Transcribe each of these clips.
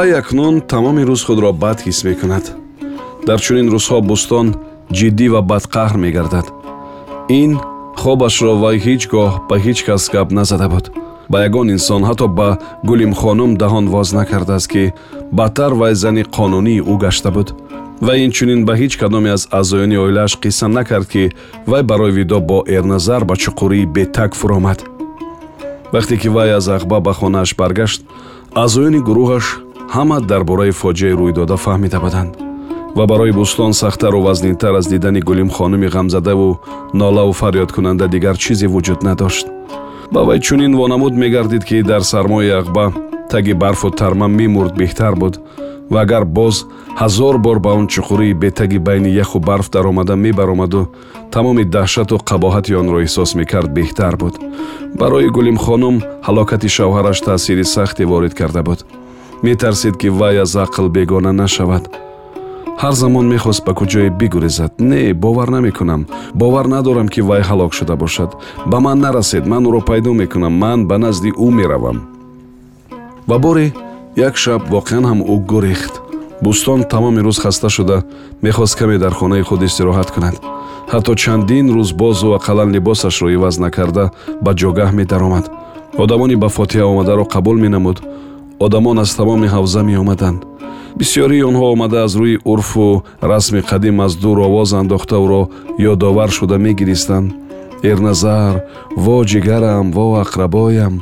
вай акнун тамоми рӯз худро бад ҳис мекунад. Дар чунин рӯзҳо бӯстон ҷиддӣ ва бадқаҳр мегардад. Ин хобашро вай ҳеҷ гоҳ ба ҳеҷ кас гап назада буд. Ба ягон инсон ҳатто ба гулимхонум даҳон воз накардааст ки бадтар вай зани қонунии ӯ гашта буд. Вай инчунин ба ҳеҷ кадоме аз аъзоёни оилааш қисса накард ки вай барои видо бо эрназар ба чуқурии бетак фуромад. Вақте ки вай аз ағба ба хонааш баргашт аъзоёни гурӯҳаш ҳама дар бораи фоҷиаи рӯйдода фаҳмида буданд ва барои бӯстон сахттару вазнинтар аз дидани гулим хонуми ғамзадаву нолаву фарёдкунанда дигар чизе вуҷуд надошт. Ба вай чунин вонамуд мегардид ки дар сармои ағба таги барфу тарма мемурд беҳтар буд ва агар боз ҳазор бор ба он чуқурии бетаги байни яху барф даромада мебаромаду тамомидаҳшату қабоҳати онро эҳсос мекард беҳтар буд. Барои гулимхонум ҳалокати шавҳараш таъсири сахте ворид карда буд метарсед ки вай аз ақл бегона нашавад. Ҳар замон мехост ба куҷое бигурезад. Не бовар намекунам. Бовар надорам ки вай ҳалок шуда бошад. Ба ман нарасед. Ман ӯро пайдо мекунам. Ман ба назди ӯ меравам. Ва боре як шаб воқеан ҳам ӯ гурехт бӯстон тамоми рӯз хаста шуда. Мехост каме дар хонаи худ истироҳат кунад. Ҳатто чандин рӯз бозу ақаллан либосашро иваз накарда ба ҷогаҳ медаромад. Одамони ба фотиҳа омадаро қабул менамуд одамон аз тамоми ҳавза меомаданд. Бисёрии онҳо омада аз рӯи урфу расми қадим аз дур овоз андохта ӯро ёдовар шуда мегиристанд. Эрназар во ҷигарам во ақрабоям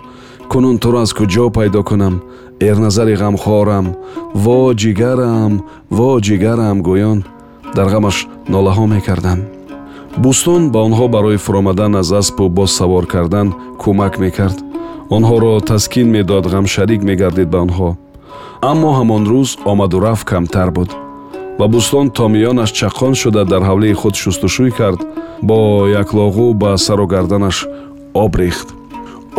кунун туро аз куҷо пайдо кунам? Эрназари ғамхорам во ҷигарам во ҷигарам гӯён? Дар ғамаш нолаҳо мекарданд. Бӯстон ба онҳо барои фуромадан аз аспу боз савор кардан кӯмак мекард онҳоро таскин медод ғамшарик мегардид ба онҳо. Аммо ҳамон рӯз омаду рафт камтар буд. Ва бӯстон то миёнаш чақон шуда дар ҳавлии худ шустушӯй кард бо яклоғу ба сару гарданаш об рехт.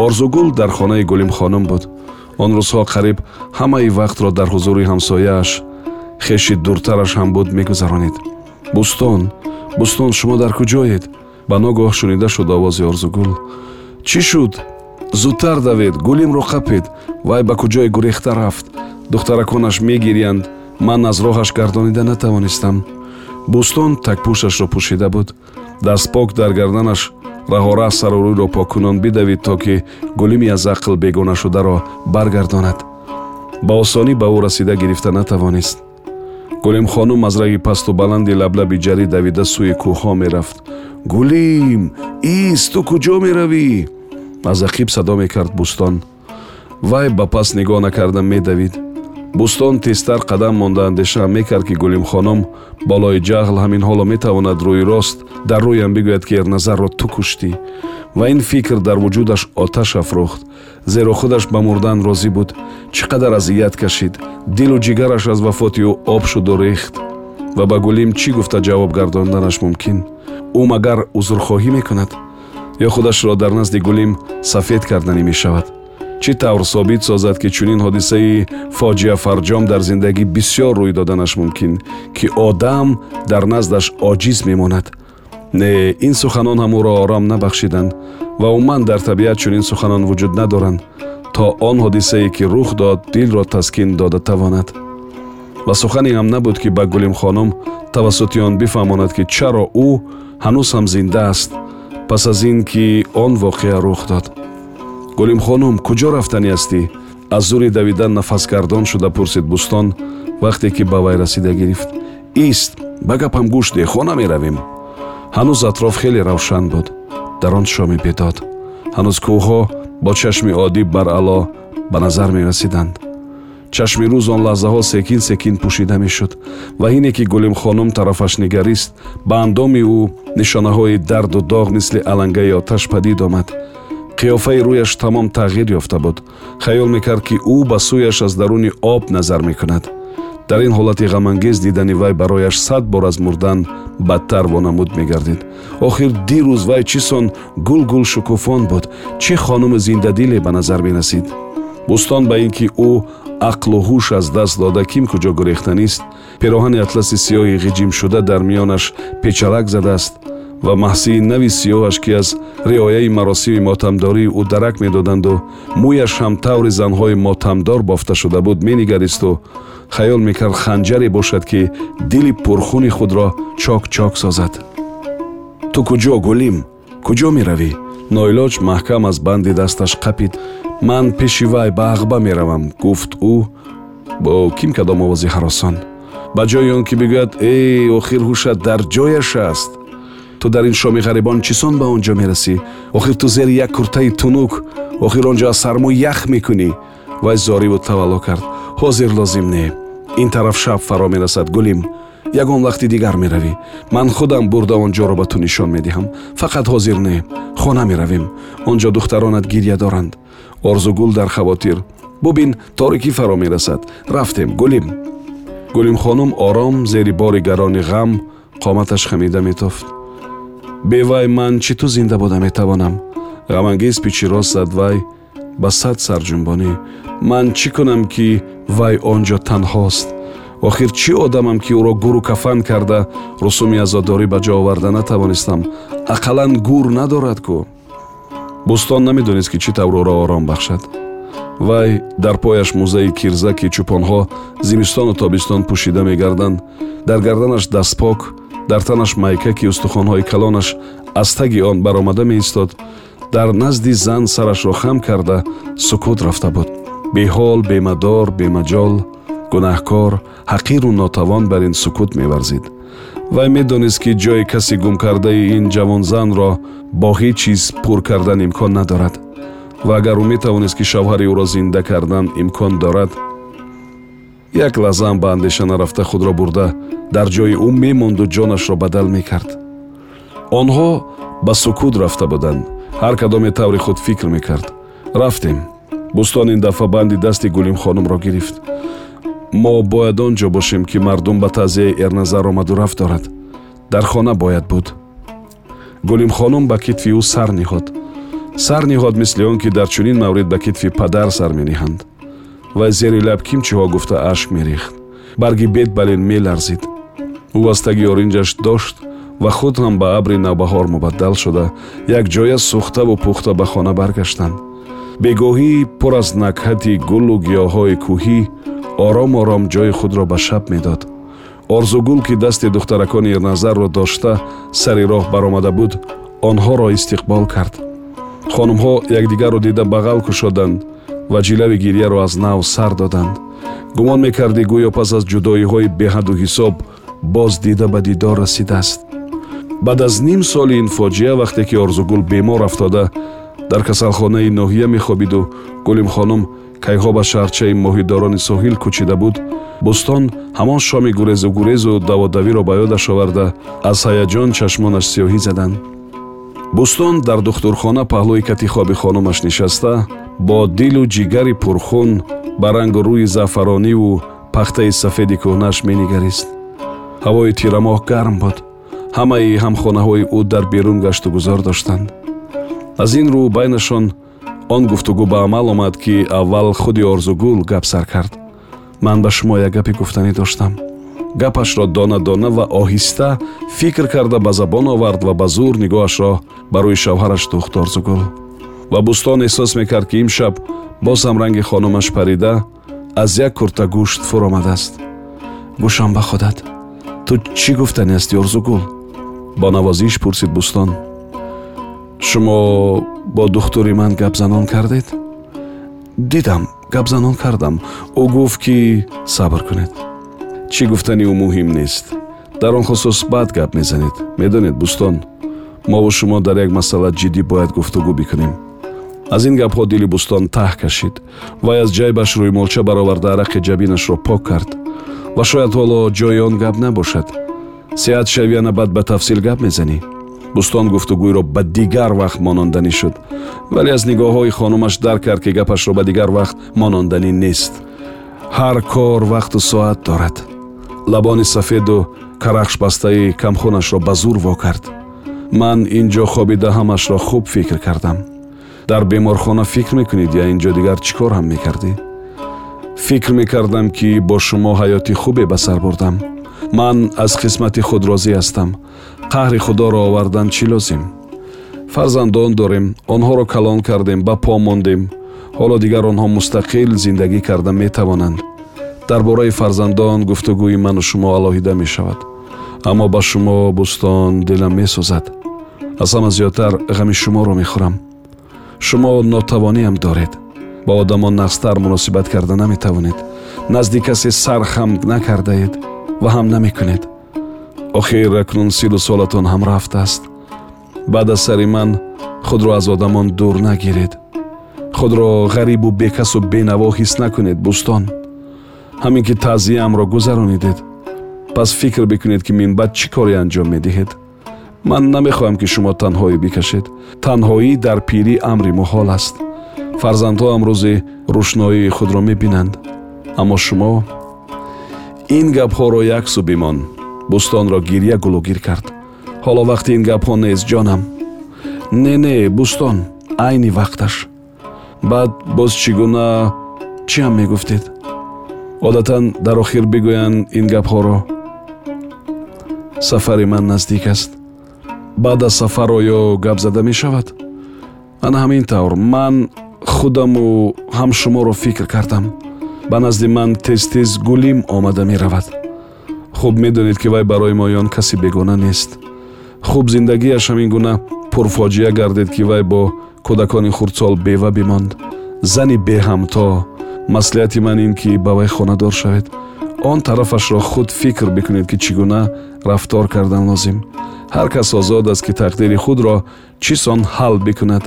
Орзугул дар хонаи гулимхонум буд. Он рӯзҳо қариб ҳамаи вақтро дар ҳузури ҳамсояаш хеши дуртараш ҳам буд мегузаронид бӯстон бӯстон шумо дар куҷоед? Ба ногоҳ шунида шуд овози орзугул. Чӣ шуд зудтар давед гулимро қапед вай ба куҷое гурехта рафт. Духтараконаш мегириянд ман аз роҳаш гардонида натавонистам бӯстон такпӯшашро пӯшида буд. Дастпок дар гарданаш раҳора сару рӯйро поккунон бидавид то ки гулими аз ақл бегонашударо баргардонад. Ба осонӣ ба ӯ расида гирифта натавонист. Гулим хонум аз раги пасту баланди лаблаби ҷарӣ давида сӯи кӯҳҳо мерафт. Гулим ист ту куҷо меравӣ аз ақиб садо мекард бӯстон. Вай ба пас нигоҳ накарда медавид бӯстон тезтар қадам монда андеша мекард ки гулимхонум болои ҷаҳл ҳамин ҳоло метавонад рӯи рост дар рӯям бигӯяд ки эрназарро ту куштӣ. Ва ин фикр дар вуҷудаш оташ афрохт. Зеро худаш ба мурдан розӣ буд. Чӣ қадар азият кашид? Дилу ҷигараш аз вафоти ӯ об шуду рехт. Ва ба гулим чӣ гуфта ҷавоб гардонданаш мумкин? Ӯ магар узрхоҳӣ мекунад ё худашро дар назди гулим сафед карданӣ мешавад. Чӣ тавр собит созад ки чунин ҳодисаи фоҷиафарҷом дар зиндагӣ бисьёр рӯй доданаш мумкин ки одам дар наздаш оҷиз мемонад? Не ин суханон ҳам ӯро ором набахшиданд ва умуман дар табиат чунин суханон вуҷуд надоранд то он ҳодисае ки рух дод дилро таскин дода тавонад. Ва сухане ҳам набуд ки ба гулимхонум тавассути он бифаҳмонад ки чаро ӯ ҳанӯз ҳам зинда аст пас аз ин ки он воқеа рух дод. Гулимхонум куҷо рафтанӣ ҳастӣ? Аз зури давидан нафасгардон шуда пурсид бӯстон вақте ки ба вай расида гирифт. Ист ба гапам гӯш деҳ хона меравем ҳанӯз атроф хеле равшан буд. Дар он шоми бедод ҳанӯз кӯҳҳо бо чашми оддӣ баръало ба назар мерасиданд чашми рӯз он лаҳзаҳо секин секин пӯшида мешуд ва ине ки гулимхонум тарафаш нигарист ба андоми ӯ нишонаҳои дарду доғ мисли алангаи оташ падид омад. Қиёфаи рӯяш тамом тағйир ёфта буд. Хаёл мекард ки ӯ ба сӯяш аз даруни об назар мекунад. Дар ин ҳолати ғамангез дидани вай барояш сад бор аз мурдан бадтар вонамуд мегардид. Охир дирӯз вай чӣ сон гул гул шукуфон буд. Чӣ хонуми зиндадиле ба назар мерасид бӯстон ба ин ки ӯ ақлу ҳуш аз даст дода ким куҷо гурехтанист пироҳани атласи сиёҳи ғиҷимшуда дар миёнаш печалак задааст ва маҳсии нави сиёҳаш ки аз риояи маросими мотамдории ӯ дарак медоданду мӯяш ҳам таври занҳои мотамдор бофта шуда буд менигаристу. Хаёл мекард ханҷаре бошад ки дили пурхуни худро чок чок созад. Ту куҷо гулим? Куҷо меравӣ ноилоҷ маҳкам аз банди дасташ қапид. Ман пеши вай ба ағба меравам гуфт ӯ бо ким кадом овози ҳаросон. Ба ҷои он ки бигӯяд э охир ҳушат дар ҷояш аст. Ту дар ин шоми ғарибон чӣ сон ба он ҷо мерасӣ охир ту зери як куртаи тунук. Охир он ҷо аз сармо ях мекунӣ вай зориву тавалло кард. Ҳозир лозим не. Ин тараф шаб фаро мерасад гулим ягон вақти дигар меравӣ. Ман худам бурда он ҷоро ба ту нишон медиҳам. Фақат ҳозир не. Хона меравем. Он ҷо духтаронат гирья доранд. Орзугул дар хавотир. Бубин торикӣ фаро мерасад. Рафтем гулим. Гулимхонум ором зери бори гарони ғам қоматаш хамида метофт. Бевай ман чӣ ту зинда буда метавонам? Ғамангез пичирост зад вай ба сад сарҷунбонӣ. Ман чӣ кунам ки вай он ҷо танҳост охир чӣ одамам ки ӯро гуру кафан карда русуми азодорӣ ба ҷо оварда натавонистам? Ақаллан гур надорад кӯ бӯстон намедонист ки чӣ тавр ӯро ором бахшад. Вай дар пояш мӯзаи кирза ки чӯпонҳо зимистону тобистон пӯшида мегарданд. Дар гарданаш дастпок дар танаш майка ки устухонҳои калонаш аз таги он баромада меистод. Дар назди зан сарашро хам карда сукут рафта буд. Беҳол бемадор бемаҷол гунаҳкор ҳақиру нотавон бар ин сукут меварзид. Вай медонист ки ҷои каси гумкардаи ин ҷавонзанро бо ҳеҷ чиз пур кардан имкон надорад. Ва агар ӯ метавонист ки шавҳари ӯро зинда кардан имкон дорад як лаҳзаам ба андеша нарафта худро бурда дар ҷои ӯ мемонду ҷонашро бадал мекард. Онҳо ба сукут рафта буданд. Ҳар кадоме таври худ фикр мекард. Рафтем. Бӯстон ин дафъа банди дасти гулимхонумро гирифт мо бояд он ҷо бошем ки мардум ба таъзияи эрназар омаду рафт дорад. Дар хона бояд буд. Гулимхонум ба китфи ӯ сар ниҳод сар ниҳод мисли он ки дар чунин маврид ба китфи падар сар мениҳанд вай зери лаб кимчиҳо гуфта ашк мерехт. Барги бед балин меларзид. Ӯ аз таги оринҷаш дошт ва худ ҳам ба абри навбаҳор мубаддал шуда. Якҷоя сӯхтаву пухта ба хона баргаштанд. Бегоҳӣ пур аз накҳати гулу гиёҳҳои кӯҳӣ ором ором ҷои худро ба шаб медод. Орзугул ки дасти духтаракони ирназарро дошта сари роҳ баромада буд онҳоро истиқбол кард. Хонумҳо якдигарро дида бағал кушоданд ва ҷилави гирьяро аз нав сар доданд. Гумон мекардӣ гӯё пас аз ҷудоиҳои беҳаду ҳисоб боз дида ба дидор расидааст. Баъд аз ним соли ин фоҷиа вақте ки орзугул бемор афтода дар касалхонаи ноҳия мехобиду гулимхонум кайҳо ба шаҳрчаи моҳидорони соҳил кӯчида буд бӯстон ҳамон шоми гурезу гурезу даводавиро ба ёдаш оварда аз ҳаяҷон чашмонаш сиёҳӣ заданд. Бӯстон дар духтурхона паҳлӯи катихоби хонумаш нишаста бо дилу ҷигари пурхун ба рангу рӯи заъфарониву пахтаи сафеди кӯҳнаш менигарист ҳавои тирамоҳ гарм буд. Ҳамаи ҳамхонаҳои ӯ дар берун гашту гузор доштанд. Аз ин рӯ байнашон он гуфтугӯ ба амал омад ки аввал худи орзугул гап сар кард. Ман ба шумо як гапе гуфтанӣ доштам. Гапашро дона дона ва оҳиста фикр карда ба забон овард ва ба зур нигоҳашро ба рӯи шавҳараш духт орзугул. Ва бӯстон эҳсос мекард ки имшаб боз ҳам ранги хонумаш парида аз як курта гӯшт фуромадааст гӯшам ба худат. Ту чӣ гуфтанеастӣ орзугул? Бо навозиш пурсид бӯстон шумо бо духтури ман гап занон кардед? Дидам гапзанон кардам. Ӯ гуфт ки сабр кунед. Чӣ гуфтани ӯ муҳим нест? Дар он хусус баъд гап мезанед. Медонед бӯстон. Мо ву шумо дар як масъала ҷиддӣ бояд гуфтугӯ бикунем. Аз ин гапҳо дили бӯстон таҳ кашид вай аз ҷайбаш рӯймолча бароварда арақи ҷабинашро пок кард. Ва шояд ҳоло ҷои он гап набошад. Сеҳат шавӣ ана баъд ба тафсил гап мезанӣ бӯстон гуфтугӯйро ба дигар вақт мононданӣ шуд. Вале аз нигоҳҳои хонумаш дарк кард ки гапашро ба дигар вақт мононданӣ нест. Ҳар кор вақту соат дорад. Лабони сафеду карахшбастаи камхунашро ба зур во кард. Ман ин ҷо хобида ҳамашро хуб фикр кардам. Дар беморхона фикр мекунед я ин ҷо дигар чӣ кор ҳам мекардӣ? Фикр мекардам ки бо шумо ҳаёти хубе ба сар бурдам. Ман аз қисмати худ розӣ ҳастам қаҳри худоро овардан чӣ лозим? Фарзандон дорем онҳоро калон кардем ба по мондем. Ҳоло дигар онҳо мустақил зиндагӣ карда метавонанд. Дар бораи фарзандон гуфтугӯи ману шумо алоҳида мешавад. Аммо ба шумо бӯстон дилам месӯзад аз ҳама зиёдтар ғами шуморо мехӯрам. Шумо нотавониам доред. Ба одамон нақстар муносибат карда наметавонед. Назди касе сар хам накардаед ва ҳам намекунед охир акнун силу солатон ҳам рафтааст. Баъд аз сари ман худро аз одамон дур нагиред. Худро ғарибу бекасу бенаво ҳис накунед бӯстон. Ҳамин ки таъзияамро гузаронидед пас фикр бикунед ки минбаъд чӣ коре анҷом медиҳед? Ман намехоҳам ки шумо танҳоӣ бикашед. Танҳоӣ дар пирӣ амри муҳол аст. Фарзандҳоам рӯзи рӯшноии худро мебинанд. Аммо шумо ин гапҳоро як су бимон бӯстонро гирья гулӯгир кард. Ҳоло вақти ин гапҳо нест ҷонам. Не не бӯстон айни вақташ. Баъд боз чӣ гуна чиам мегуфтед? Одатан дар охир бигӯянд ин гапҳоро. Сафари ман наздик аст. Баъд аз сафар оё гап зада мешавад? Ана ҳамин тавр ман худаму ҳам шуморо фикр кардам. Ба назди ман тез тез гулим омада меравад хуб медонед ки вай барои моён каси бегона нест. Хуб зиндагиаш ҳамин гуна пурфоҷиа гардед ки вай бо кӯдакони хурдсол бева бимонд. Зани беҳамто маслиҳати ман ин ки ба вай хонадор шавед. Он тарафашро худ фикр бикунед ки чӣ гуна рафтор кардан лозим. Ҳар кас озод аст ки тақдири худро чӣ сон ҳал бикунад.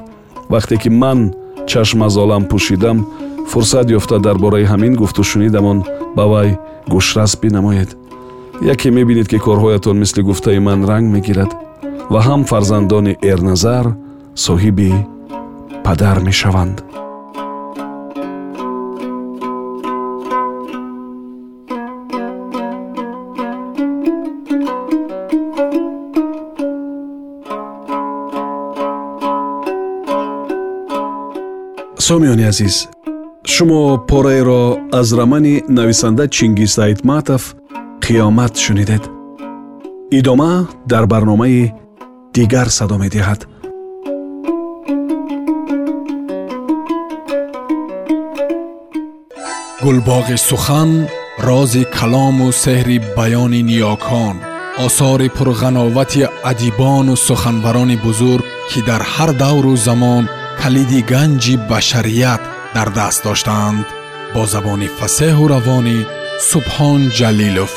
Вақте ки ман чашм аз олам пӯшидам фурсат ёфта дар бораи ҳамин гуфту шунидамон ба вай гӯшрас бинамоед яке мебинед ки корҳоятон мисли гуфтаи ман ранг мегирад ва ҳам фарзандони эрназар соҳиби падар мешаванд. Сомиёни азиз шумо пораеро аз рамани нависанда чингиз айтматов қиёмат шунидед идома дар барномаи дигар садо медиҳад гулбоғи сухан рози калому сеҳри баёни ниёкон осори пурғановати адибону суханбарони бузург ки дар ҳар давру замон калиди ганҷи башарият дар даст доштаанд бо забони фасеҳу равонӣ субҳон ҷалилов